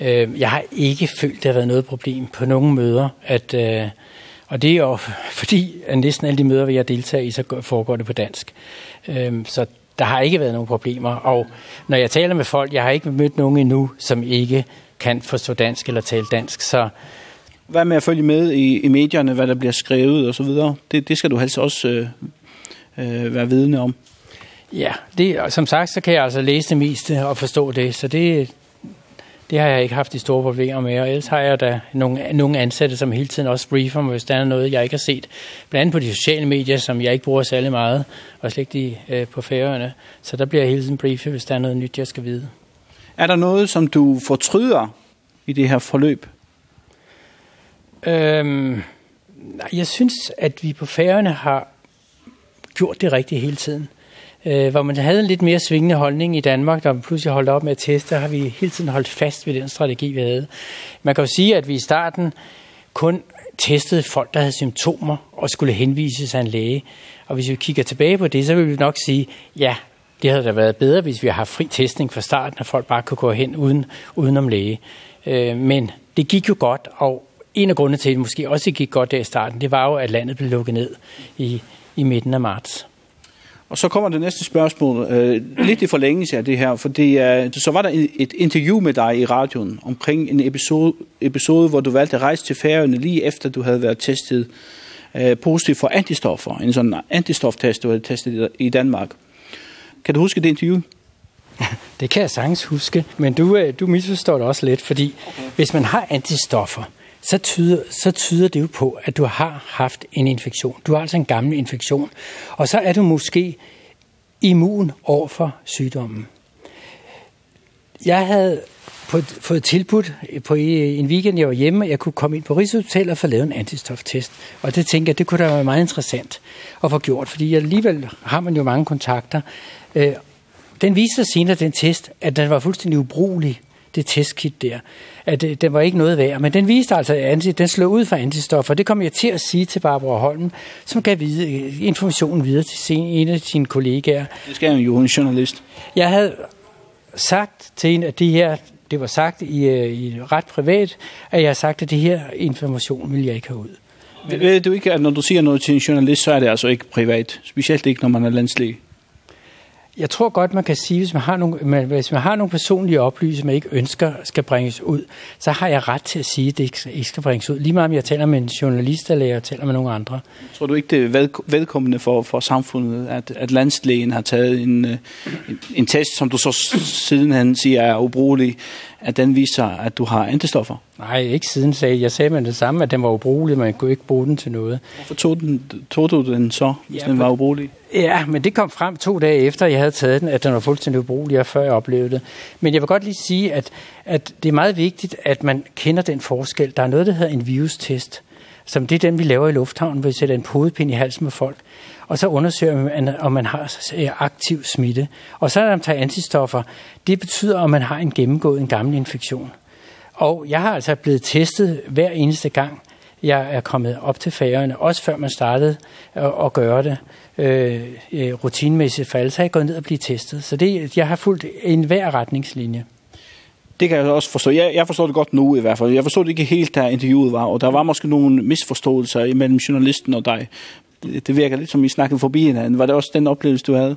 Jeg har ikke følt, det der har været noget problem på nogen møder, at, Og det er jo fordi, at næsten alle de møder, vi har deltager i, så foregår det på dansk. Øhm, så der har ikke været nogen problemer. Og når jeg taler med folk, jeg har ikke mødt nogen endnu, som ikke kan forstå dansk eller tale dansk. Så hvad med at følge med i, i medierne, hvad der bliver skrevet og så videre? Det, det skal du helst også øh, øh, være vidne om. Ja, det, som sagt, så kan jeg altså læse det meste og forstå det, så det, Det har jeg ikke haft de store problemer med, og ellers har jeg da nogle, nogle ansatte, som hele tiden også briefer mig, hvis der er noget, jeg ikke har set. Blandt andet på de sociale medier, som jeg ikke bruger særlig meget, og slet ikke de, øh, på færøerne. Så der bliver jeg hele tiden briefet, hvis der er noget nyt, jeg skal vide. Er der noget, som du fortryder i det her forløb? Øhm, jeg synes, at vi på færøerne har gjort det rigtigt hele tiden øh, hvor man havde en lidt mere svingende holdning i Danmark, der pludselig holdt op med at teste, har vi hele tiden holdt fast ved den strategi, vi havde. Man kan jo sige, at vi i starten kun testede folk, der havde symptomer og skulle henvises af en læge. Og hvis vi kigger tilbage på det, så vil vi nok sige, ja, det havde da været bedre, hvis vi har haft fri testning fra starten, at folk bare kunne gå hen uden, uden om læge. Øh, men det gik jo godt, og en af grundene til, at det måske også gik godt der i starten, det var jo, at landet blev lukket ned i, i midten af marts. Og så kommer det næste spørgsmål, øh, lidt i forlængelse af det her, fordi øh, så var der et interview med dig i radioen omkring en episode, episode hvor du valgte at rejse til Færøerne lige efter du havde været testet øh, positiv for antistoffer, en sådan antistoftest, du havde testet i Danmark. Kan du huske det interview? det kan jeg sagtens huske, men du, du misforstår det også lidt, fordi okay. hvis man har antistoffer, så tyder, så tyder det jo på, at du har haft en infektion. Du har altså en gammel infektion, og så er du måske immun overfor sygdommen. Jeg havde på, fået tilbudt på en weekend, jeg var hjemme, jeg kunne komme ind på Rigshospitalet og få lavet en antistoftest. Og det tænkte jeg, det kunne da være meget interessant at få gjort, fordi alligevel har man jo mange kontakter. Den viste sig senere, den test, at den var fuldstændig ubrugelig det testkit der, at det, det var ikke noget værd. Men den viste altså, at den slog ud for antistoffer. Det kom jeg til at sige til Barbara Holm, som gav vide, informationen videre til sin, en af sine kollegaer. Det skal jo en journalist. Jeg havde sagt til en at det her, det var sagt i, i ret privat, at jeg havde sagt, at det her information vil jeg ikke have ud. Ved du ikke, at når du siger noget til en journalist, så er det altså ikke privat, specielt ikke når man er landslig? jeg tror godt, man kan sige, hvis man har nogle, man, hvis man har nogle personlige oplysninger, man ikke ønsker skal bringes ud, så har jeg ret til at sige, det ikke skal bringes ud. Lige meget om jeg taler med en journalist, eller jeg taler med nogle andre. Tror du ikke, det er velkommende for, for samfundet, at, at landslægen har taget en, en, en test, som du så sidenhen siger er ubrugelig, at den viser, at du har antistoffer? Nej, ikke siden sagde jeg. sagde med det samme, at den var ubrugelig, man kunne ikke bruge den til noget. Hvorfor tog, den, tog du den så, hvis ja, den var ubrugelig? Ja, men det kom frem to dage efter, jeg havde taget den, at den var fuldstændig ubrugelig, og før jeg oplevede det. Men jeg vil godt lige sige, at, at det er meget vigtigt, at man kender den forskel. Der er noget, der hedder en virustest, som det er den, vi laver i lufthavnen, hvor vi sætter en podepind i halsen med folk. Og så undersøger man, om man har aktiv smitte. Og så når man tager antistoffer, det betyder, om man har en gennemgået en gammel infektion. Og jeg har altså blevet testet hver eneste gang, jeg er kommet op til færgerne, også før man startede at, gøre det øh, rutinemæssigt for alle, så jeg gået ned og blivet testet. Så det, jeg har fulgt en hver retningslinje. Det kan jeg også forstå. Jeg, jeg forstår det godt nu i hvert fald. Jeg forstod det ikke helt, da interviewet var, og der var måske nogle misforståelser imellem journalisten og dig. Det virker lidt som, I snakkede forbi hinanden. Var det også den oplevelse, du havde?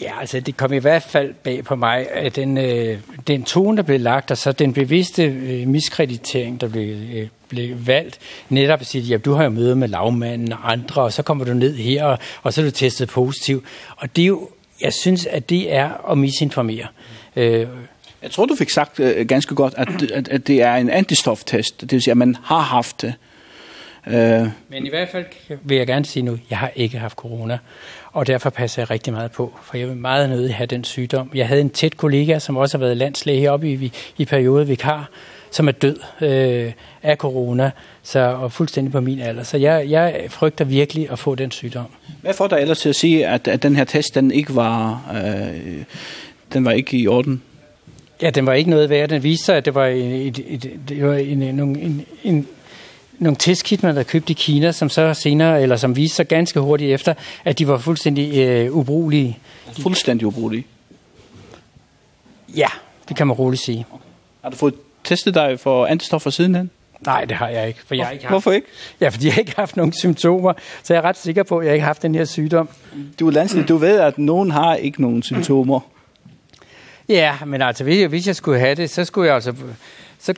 Ja, altså det kom i hvert fald bag på mig, at den, øh, den tone, der blev lagt, og så den bevidste øh, miskreditering, der blev, øh, blev valgt, netop at sige, at du har jo møde med lavmanden og andre, og så kommer du ned her, og, og så er du testet positiv. Og det er jo, jeg synes, at det er at misinformere. Øh, Jeg tror, du fik sagt øh, ganske godt, at, at, at det er en antistoftest. Det vil sige, at man har haft det. Øh, Men i hvert fald vil jeg gerne sige nu, jeg har ikke haft corona og derfor passer jeg rigtig meget på, for jeg vil meget nødig have den sygdom. Jeg havde en tæt kollega, som også har været landslæge heroppe i, i perioden vikar, som er død øh, af corona, så, og fuldstændig på min alder. Så jeg, jeg frygter virkelig at få den sygdom. Hvad får dig ellers til at sige, at, at den her test den ikke, var, øh, den var ikke i orden? Ja, den var ikke noget værd. Den viste sig, at det var, et, et, et, det var en, en, en, en nogle testkit, man havde købt i Kina, som så senere, eller som viste sig ganske hurtigt efter, at de var fuldstændig øh, ubrugelige. Fuldstændig ubrugelige? Ja, det kan man roligt sige. Har du fået testet dig for antistoffer sidenhen? Nej, det har jeg ikke, for jeg har ikke haft. Hvorfor ikke? Ja, fordi jeg ikke har haft nogen symptomer, så jeg er ret sikker på, at jeg ikke har haft den her sygdom. Du er landslig, du ved, at nogen har ikke nogen symptomer. Ja, men altså, hvis jeg, hvis jeg skulle have det, så skulle jeg altså så,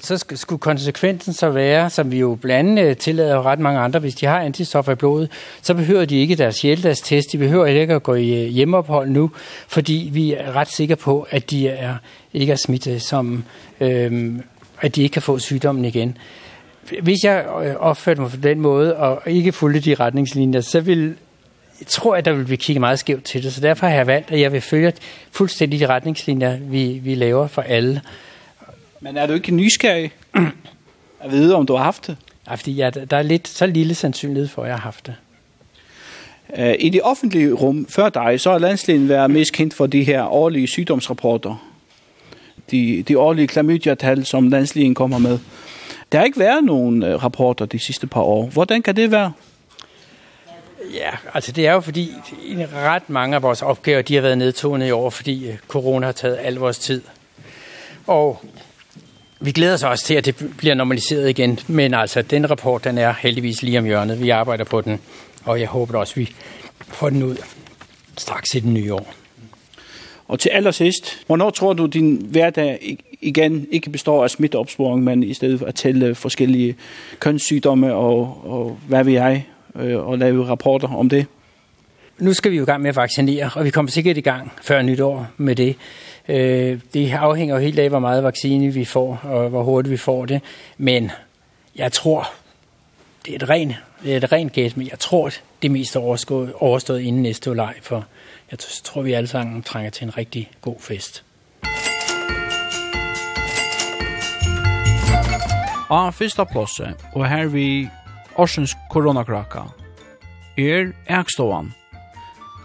så skulle konsekvensen så være, som vi jo blandt andet tillader ret mange andre, hvis de har antistoffer i blodet, så behøver de ikke deres hjeltdagstest, de behøver ikke at gå i hjemmeophold nu, fordi vi er ret sikre på, at de er, ikke er smittet, som, øhm, at de ikke kan få sygdommen igen. Hvis jeg opførte mig på den måde, og ikke fulgte de retningslinjer, så vil jeg tror, at der vil blive kigget meget skævt til det, så derfor har jeg valgt, at jeg vil følge fuldstændig de retningslinjer, vi, vi laver for alle. Men er du ikke nysgerrig at vide, om du har haft det? Ja, fordi ja, der er lidt, så lille sandsynlighed for, at jeg har haft det. I det offentlige rum før dig, så har landslægen været mest kendt for de her årlige sygdomsrapporter. De, de årlige klamydia-tal, som landslægen kommer med. Der har ikke været nogen rapporter de sidste par år. Hvordan kan det være? Ja, altså det er jo fordi ret mange af vores opgaver, de har været nedtonet i år, fordi corona har taget al vores tid. Og Vi glæder os også til, at det bliver normaliseret igen, men altså, den rapport, den er heldigvis lige om hjørnet. Vi arbejder på den, og jeg håber også, vi får den ud straks i det nye år. Og til allersidst, hvornår tror du, din hverdag igen ikke består af smitteopsporing, men i stedet at tælle forskellige kønssygdomme og, og hvad vi er, og lave rapporter om det? Nu skal vi jo i gang med at vaccinere, og vi kommer sikkert i gang før nytår med det. Øh, det afhænger jo helt af, hvor meget vaccine vi får, og hvor hurtigt vi får det. Men jeg tror, det er et rent det er et rent gæt, men jeg tror, det mest er overstået, overstået inden næste leg, for jeg tror, vi alle sammen trænger til en rigtig god fest. Av fyrsta plåse, og her vi Orsens koronakraka, er Ekstovan,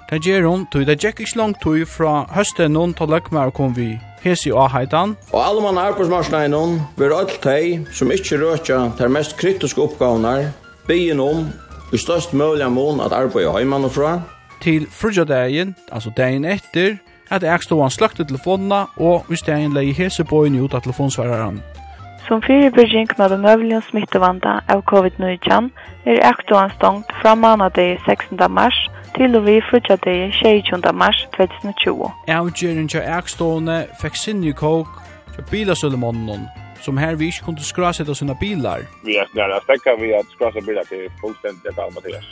Det gjør hun, tog det gikk ikke langt tog fra høsten noen til løkmer kom vi hesi og heitan. Og alle mann arbeidsmarsene noen blir alt de som ikke røtja de mest kritiske oppgavene byen om i størst mulig mån at arbeide hjemme fra. Til frugjadeien, altså dagen etter, at jeg stod han telefonene og i stegen leie hese bøyen ut av telefonsvareren. Som fyrirbyrging med bemøvelig smittevanda av covid-19 er aktuan stongt fra mandag 16. mars til og vi frutja frutjadegi 16. mars 2020. Avgjøren til Erkstående fikk sinne kåk til bilasølemannen, som her vi ikke kunne skrasette sine bilar. Vi er snarere stekka vi at skrasa bilar til fullstendig av Mathias.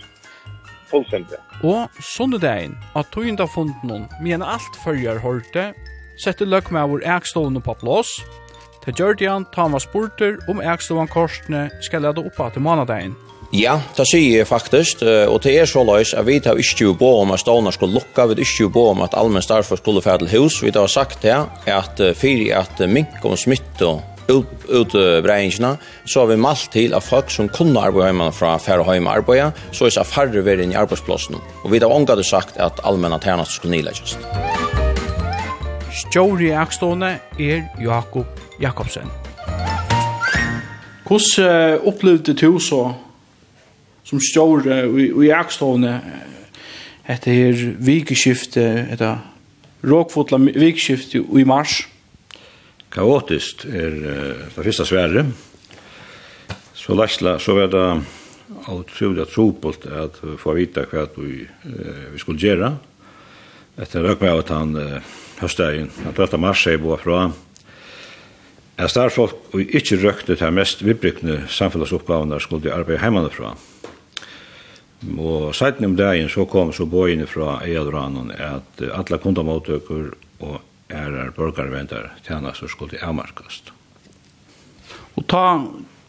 Fullstendig. Og sonnedagen, at tøynda funden, men alt følger hørte, sette løk med vår Erkstående på plås, til Gjørdian, det han, spurter om ekstovan korsene skal lade oppa til månadagen. Ja, det sier jeg faktisk, og det er så løs at vi tar ikke bo om at stående skulle lukka, vi tar ikke bo om at allmenn starfer skulle fære til hus, vi tar sagt det, at fyrir at mink og smitt og ut, ut så har vi malt til at folk som kunne arbeide hjemme fra fære hjemme arbeide, så er det færre ved inn i arbeidsplassen, og vi tar omgå sagt at allmenn alternativ skulle nileggjast. Stjåri Akstående er Jakob Jakobsen. Hvordan opplevde du så som står i akstående etter her vikeskiftet, etter råkfotla vikeskiftet i mars. Kaotiskt er det første svære. Så Lassla, så var det utrolig trobult at få vite hva vi, vi skulle gjøre. Etter røkbrevet han høstdagen, han 12. mars, er bor fra, Er starfolk og ikke røkte til mest vidbrykne samfunnsoppgavene skulle arbeide hjemme fra. Og seiten om dagen så kom så bøyene fra Eiadranen at alle kundamottøker og ærer tjena så skulle avmarkast. Og ta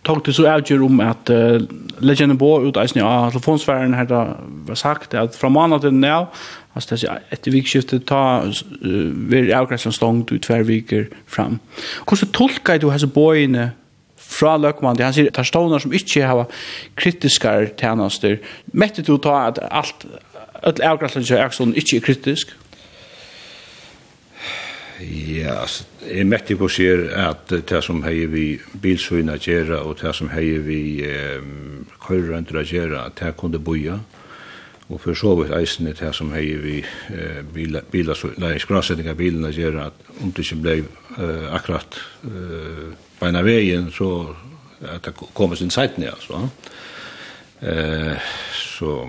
tog til så avgjør om at uh, legenden på ut eisen av telefonsfæren her da var sagt at fra måned til nå, altså det er etter vikskiftet, ta uh, ved avgrensen stångt ut hver viker fram. Hvordan tolker du hese bøyene fra Løkman, han sier, tar stående som ikke har kritiske tjenester. Mette du ta at alt, alt avgrænsløsning av Erikson ikke er kritisk? Ja, altså, jeg mette på sier at det som heier vi bilsøyne å gjøre, og det som heier vi um, køyrerønter å gjøre, det kunne boja. Og for så vidt eisene det som heier vi uh, bilasøyne, nei, skrasetning av bilene å gjøre, at om det ikke ble uh, akkurat uh, beina en så at det kommer sin sajt ner så. Eh så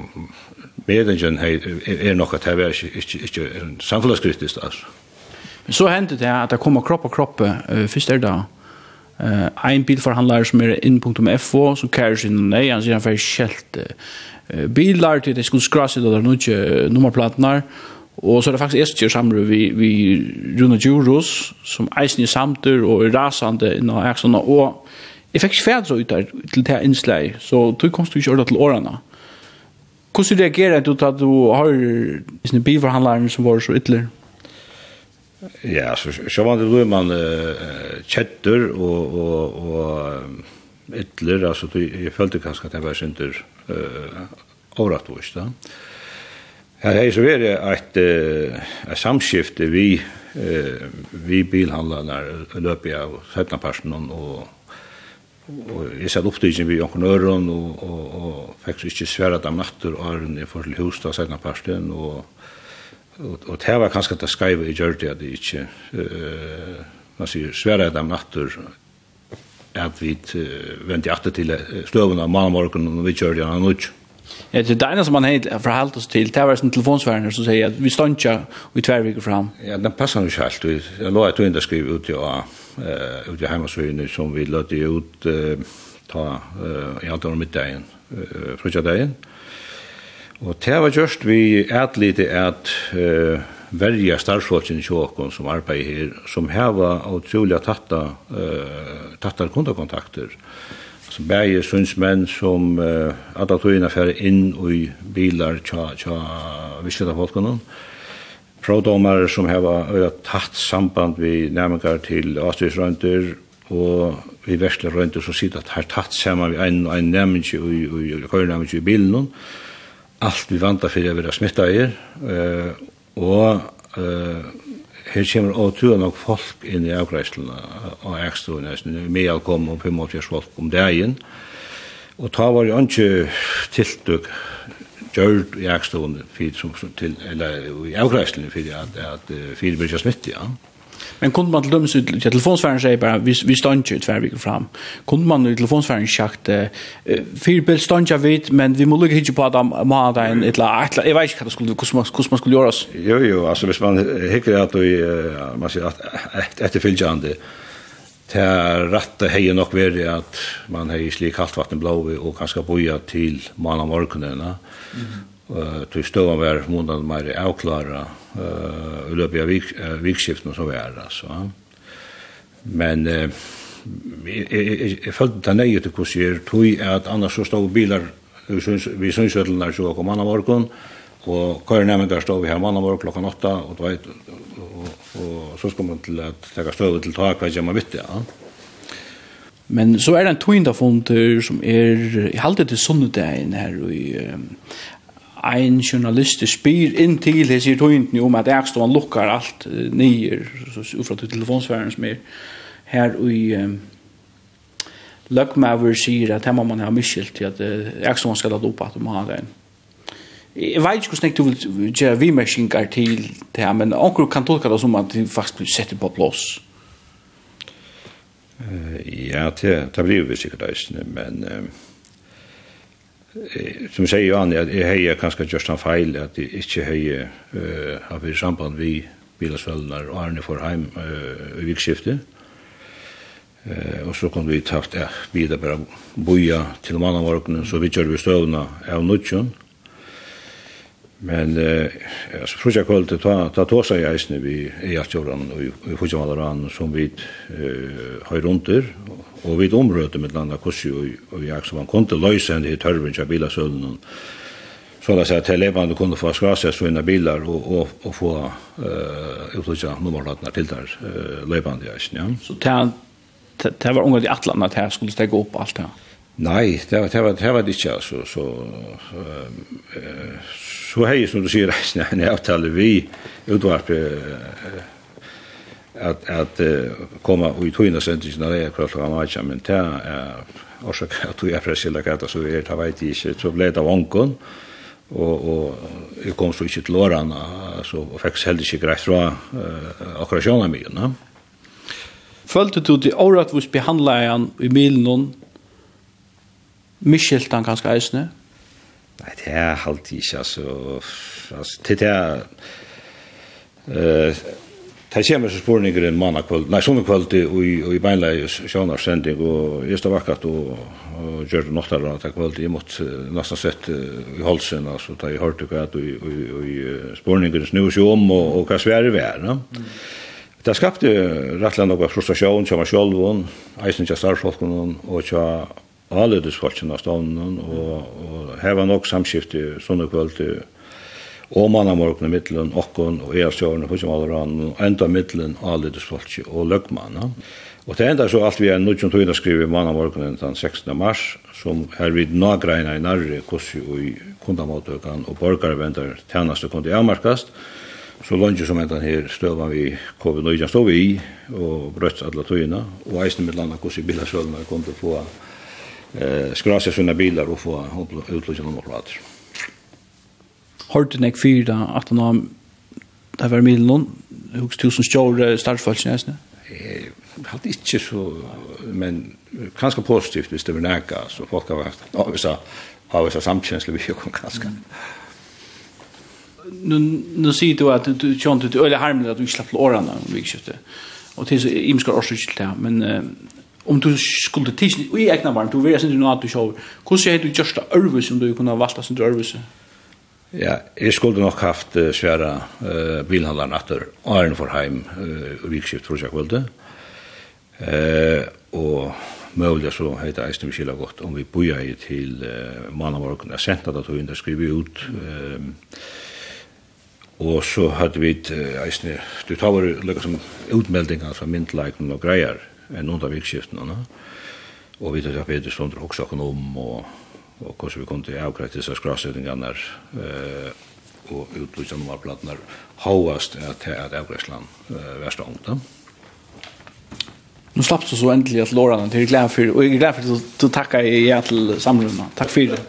medingen er nok at det er ikke inte en samhällskritiskt alltså. Men så hendte det at det kommer kropp og kropp uh, først er det. Uh, en bilförhandlare som er inn.fo som kærer sin nej han sier han säger för uh, Bilar til det skulle skrasa det der nu inte nummerplatnar Og så er det faktisk jeg som gjør samler vi, vi Rune Djurus, som eisen i samter og er rasande innan Eksona, og jeg fikk ikke fædre ut der til det innslag, så du kom du ikke ordet til årene. Hvordan reagerer du til at du har sånne biforhandlere som var så ytler? Ja, så, så var det då man uh, kjetter och och og ytler, altså jag följde kanske att det var synder uh, overratvist då. Ja Her er så veri eit, eit samskifte vi, vi bilhandlarna løpi av personen og og jeg satt opptidgen vi jonken øren og, og, og fikk så ikke svære dem natter og øren i forhold til hos da senere parten og, og, og det var kanskje det skreive i gjør at det ikke uh, man sier svære dem natter at vi uh, vendte atter til støvene av morgen og vi kjørte det annet Ja, det ena som man helt förhållt oss till, det var en telefonsvärner som säger att vi står inte i två veckor fram. Ja, den passar ju helt. Jag låg att du inte skrev ut ja, ut i hemmasvärden som vi lade ut ta i allt år middagen, frutja dagen. Og det var just vi ätlite at uh, verja starfsfolken i Sjåkon som arbeid her, som heva utrolig tatta, uh, tatta kundakontakter. Uh, som bæje sundsmenn som uh, alla tøyina fer inn i bilar tja, tja visskjøtta folkene. Prådomar som heva øyla tatt samband vi nærmengar til avstyrsrøyndir og vi versle røyndir som sier at her tatt saman vi ein ein nærmengi og køyrnærmengi i bilen alt vi vantar fyrir að vera smitta uh, og uh, her kommer å tue nok folk inn i avgreislene av ekstuen, med kom komme om 85 folk om dagen, og ta var jo ikke tiltøk gjørt i ekstuen, til, eller i avgreislene, for at, at, at fire bryr seg smitt, ja. Mm Men kunde man till dömes ut till telefonsfären säger bara vi vi står inte tvär vi fram. Kunde man i telefonsfären sagt eh fyrbel står inte vet men vi måste hit på att man där en ett lat jag vet inte vad det skulle hur man hur man skulle göra. Jo jo alltså hvis man hickar att vi man säger att efter fylgjande Det rette hei nok veri at man hei slik kaltvatten blå og kanske boja til malamorgenen. Mm. Uh, til støvan var måneden mer avklara eh uh, i løpet vik, uh, vikskiften så var, det så. Men uh, jeg følte det nøye til hvordan jeg tog att annars så stod bilar vi synsøtlene så kom man morgon och kör kører där stod vi her mann morgen klokka åtta, og, og, och, og så ska man till att ta stöd till tak vad jag man vet ja. Men så er det en tøyndafunter som er i halvdet til sunnedagen her i ein journalist spyr inn til hese i tøyndene om at jeg stod lukkar alt nyer, ufra til telefonsfæren som er her i um, Løkmaver sier at hemma man har miskilt til at jeg stod skal lade opp at man har det Jeg vet ikke hvordan du vil gjøre vimerskinger til det her, men onkur kan tolka det som at du faktisk blir sett på plås. Uh, ja, det, det blir vi sikkert men... Uh, som säger jo att at jeg kanske kanskje gjørst han feil, att inte ikke eh har vi samband vi bilasvelner och Arne for heim uh, i Eh och så kom vi ta ja, vidare da till boja til mannavårkene, så vi kör vi stövna av nutjon. Men eh så så jag kvöld ta ta tosa i eisne vi i Jaktjoran og i Fujamalan som vi eh har runt og og vi omrøter med landa kursi og og jeg som man kunne løse enn i tørven til bilasølen så la seg til levande kunne få skrasa så inna bilar og, og, og få uh, utlytja nummerlatna til der uh, levande ja. Så det var unga de atlan at her skulle stegge opp alt det? Nei, det var, det var, det var det ikke, altså. Så, så, så hei, som du sier, en avtale vi utvarp uh, at at uh, koma og tøyna sendingin av eiga kvølt og matja men ta er orsak at du er presilla kata så er ta veit ikkje so blei av onkon og og eg kom så ikkje til lorana så og fekk heldig ikkje greit frå akkurasjonar mi no Følte du til året hvor behandla han i milen noen Michel han ganske eisne? Nei, det er alltid ikke, altså, altså, det er, Uh, Det kommer så spårninger en mann kvöld, nei, sånne kvöld i, i i beinleie sjånar sending, og jeg stod vakkert og, og gjør det noktar rundt kvöld, jeg måtte nesten sett i halsen, altså, da jeg hørte hva at i i spårninger snu seg om, og, og hva svære vi er, no? Det skapte rettelig noe frustrasjon, kjama sjolvun, eisen kja starfolkun, og kja alledes av stavnen, og, og heva nok samskifte sånne kvöld, og mannamorgene mittelen, okkon og eastjørene, for eksempel og enda mittelen avledesfolk og løgmanna. Og det enda så alt vi er nødt tøyna skrivi manna morgun den 16. mars, som er vid nagreina i narri kossi og i kundamåtøkan og borgarvendar tjeneste kundi avmarkast, så lunge som enda her støvan vi COVID-19 stod vi i, og brøtt alla tøyna og eisne mitt landa kossi bilasølmer kundi få eh, skrasja sunna bilar og få utlutjene hørte nek fyra at han har det var milen noen hos tusen stjåre startfølsen jeg Jeg hadde ikke så, men kanskje positivt hvis det var nægge, så folk har vært, nå hvis jeg har vært samkjensle vi jo kanskje. Nu, nu ser du att du kjønte til øyelig harmelig att du ikke slapp om vi om Och det är så imskar årsøk til det, men om du skulle tidsni i egna barn, du vil jeg synes att nå at du kjøver, hvordan er det du gjørste ørvus om du kunne valgt sin ørvus? Ja. Ja, jeg skulle nok haft uh, svære uh, bilhandleren etter Arne for heim uh, vikskift for seg kvölde. Uh, og mulig så heter jeg Eisne Vishila godt om vi boja i til uh, mannamorgen. Jeg sendte det til henne, skriver ut. Uh, og så hadde vi uh, Eisne, du tar var lukka som utmeldingar fra myndleikene og greier enn under vikskiftene. Og vi tar Peter Stondre også om og og hvordan vi kunne til disse skrasøtningene eh, og utlutja nummerplatene hovast til at avkrætsland eh, var stångt. Nu slapp du så endelig at lårene til glede for, og jeg er glede for at du takkar i ja til samlunna. Takk for det.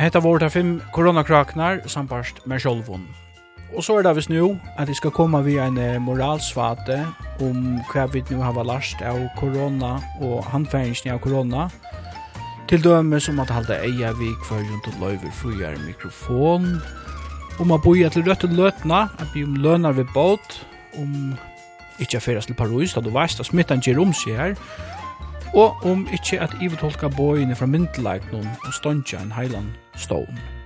Hetta vårt av fem koronakraknar samparst med sjolvun. Og så er det vist nå at jeg skal komme via en moralsvate om hva vi nå har lært av korona og handfæringen av korona. Til døme som at halda eia vi hver rundt og løyver frugjær mikrofon. Om å boja til rødt og løtna, at vi om lønar ved båt, om ikkje a fyrast til Paris, da du veist at smittan gir om seg her, og om ikkje at ivetolka bøyene fra myndelagnum og stondja en heiland stående.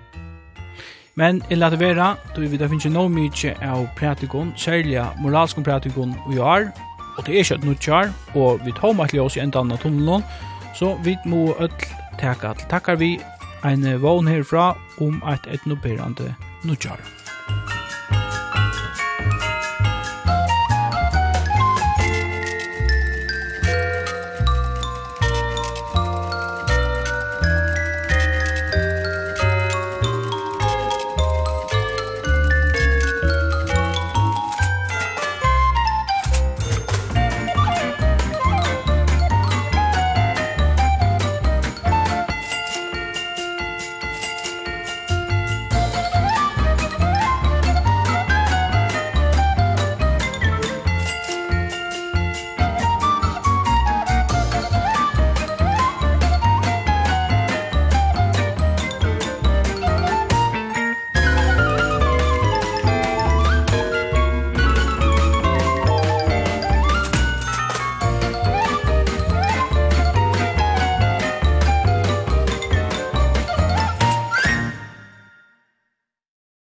Men i lade vera, då vi da finnes no mykje av pratikon, særlig moralsk pratikon vi har, og det er ikke et nutjar, og vi tar meg til oss i enda annan tunnelen, så vi må ødel teka til takkar vi en vogn herfra om et etnoperande nutjar. Musik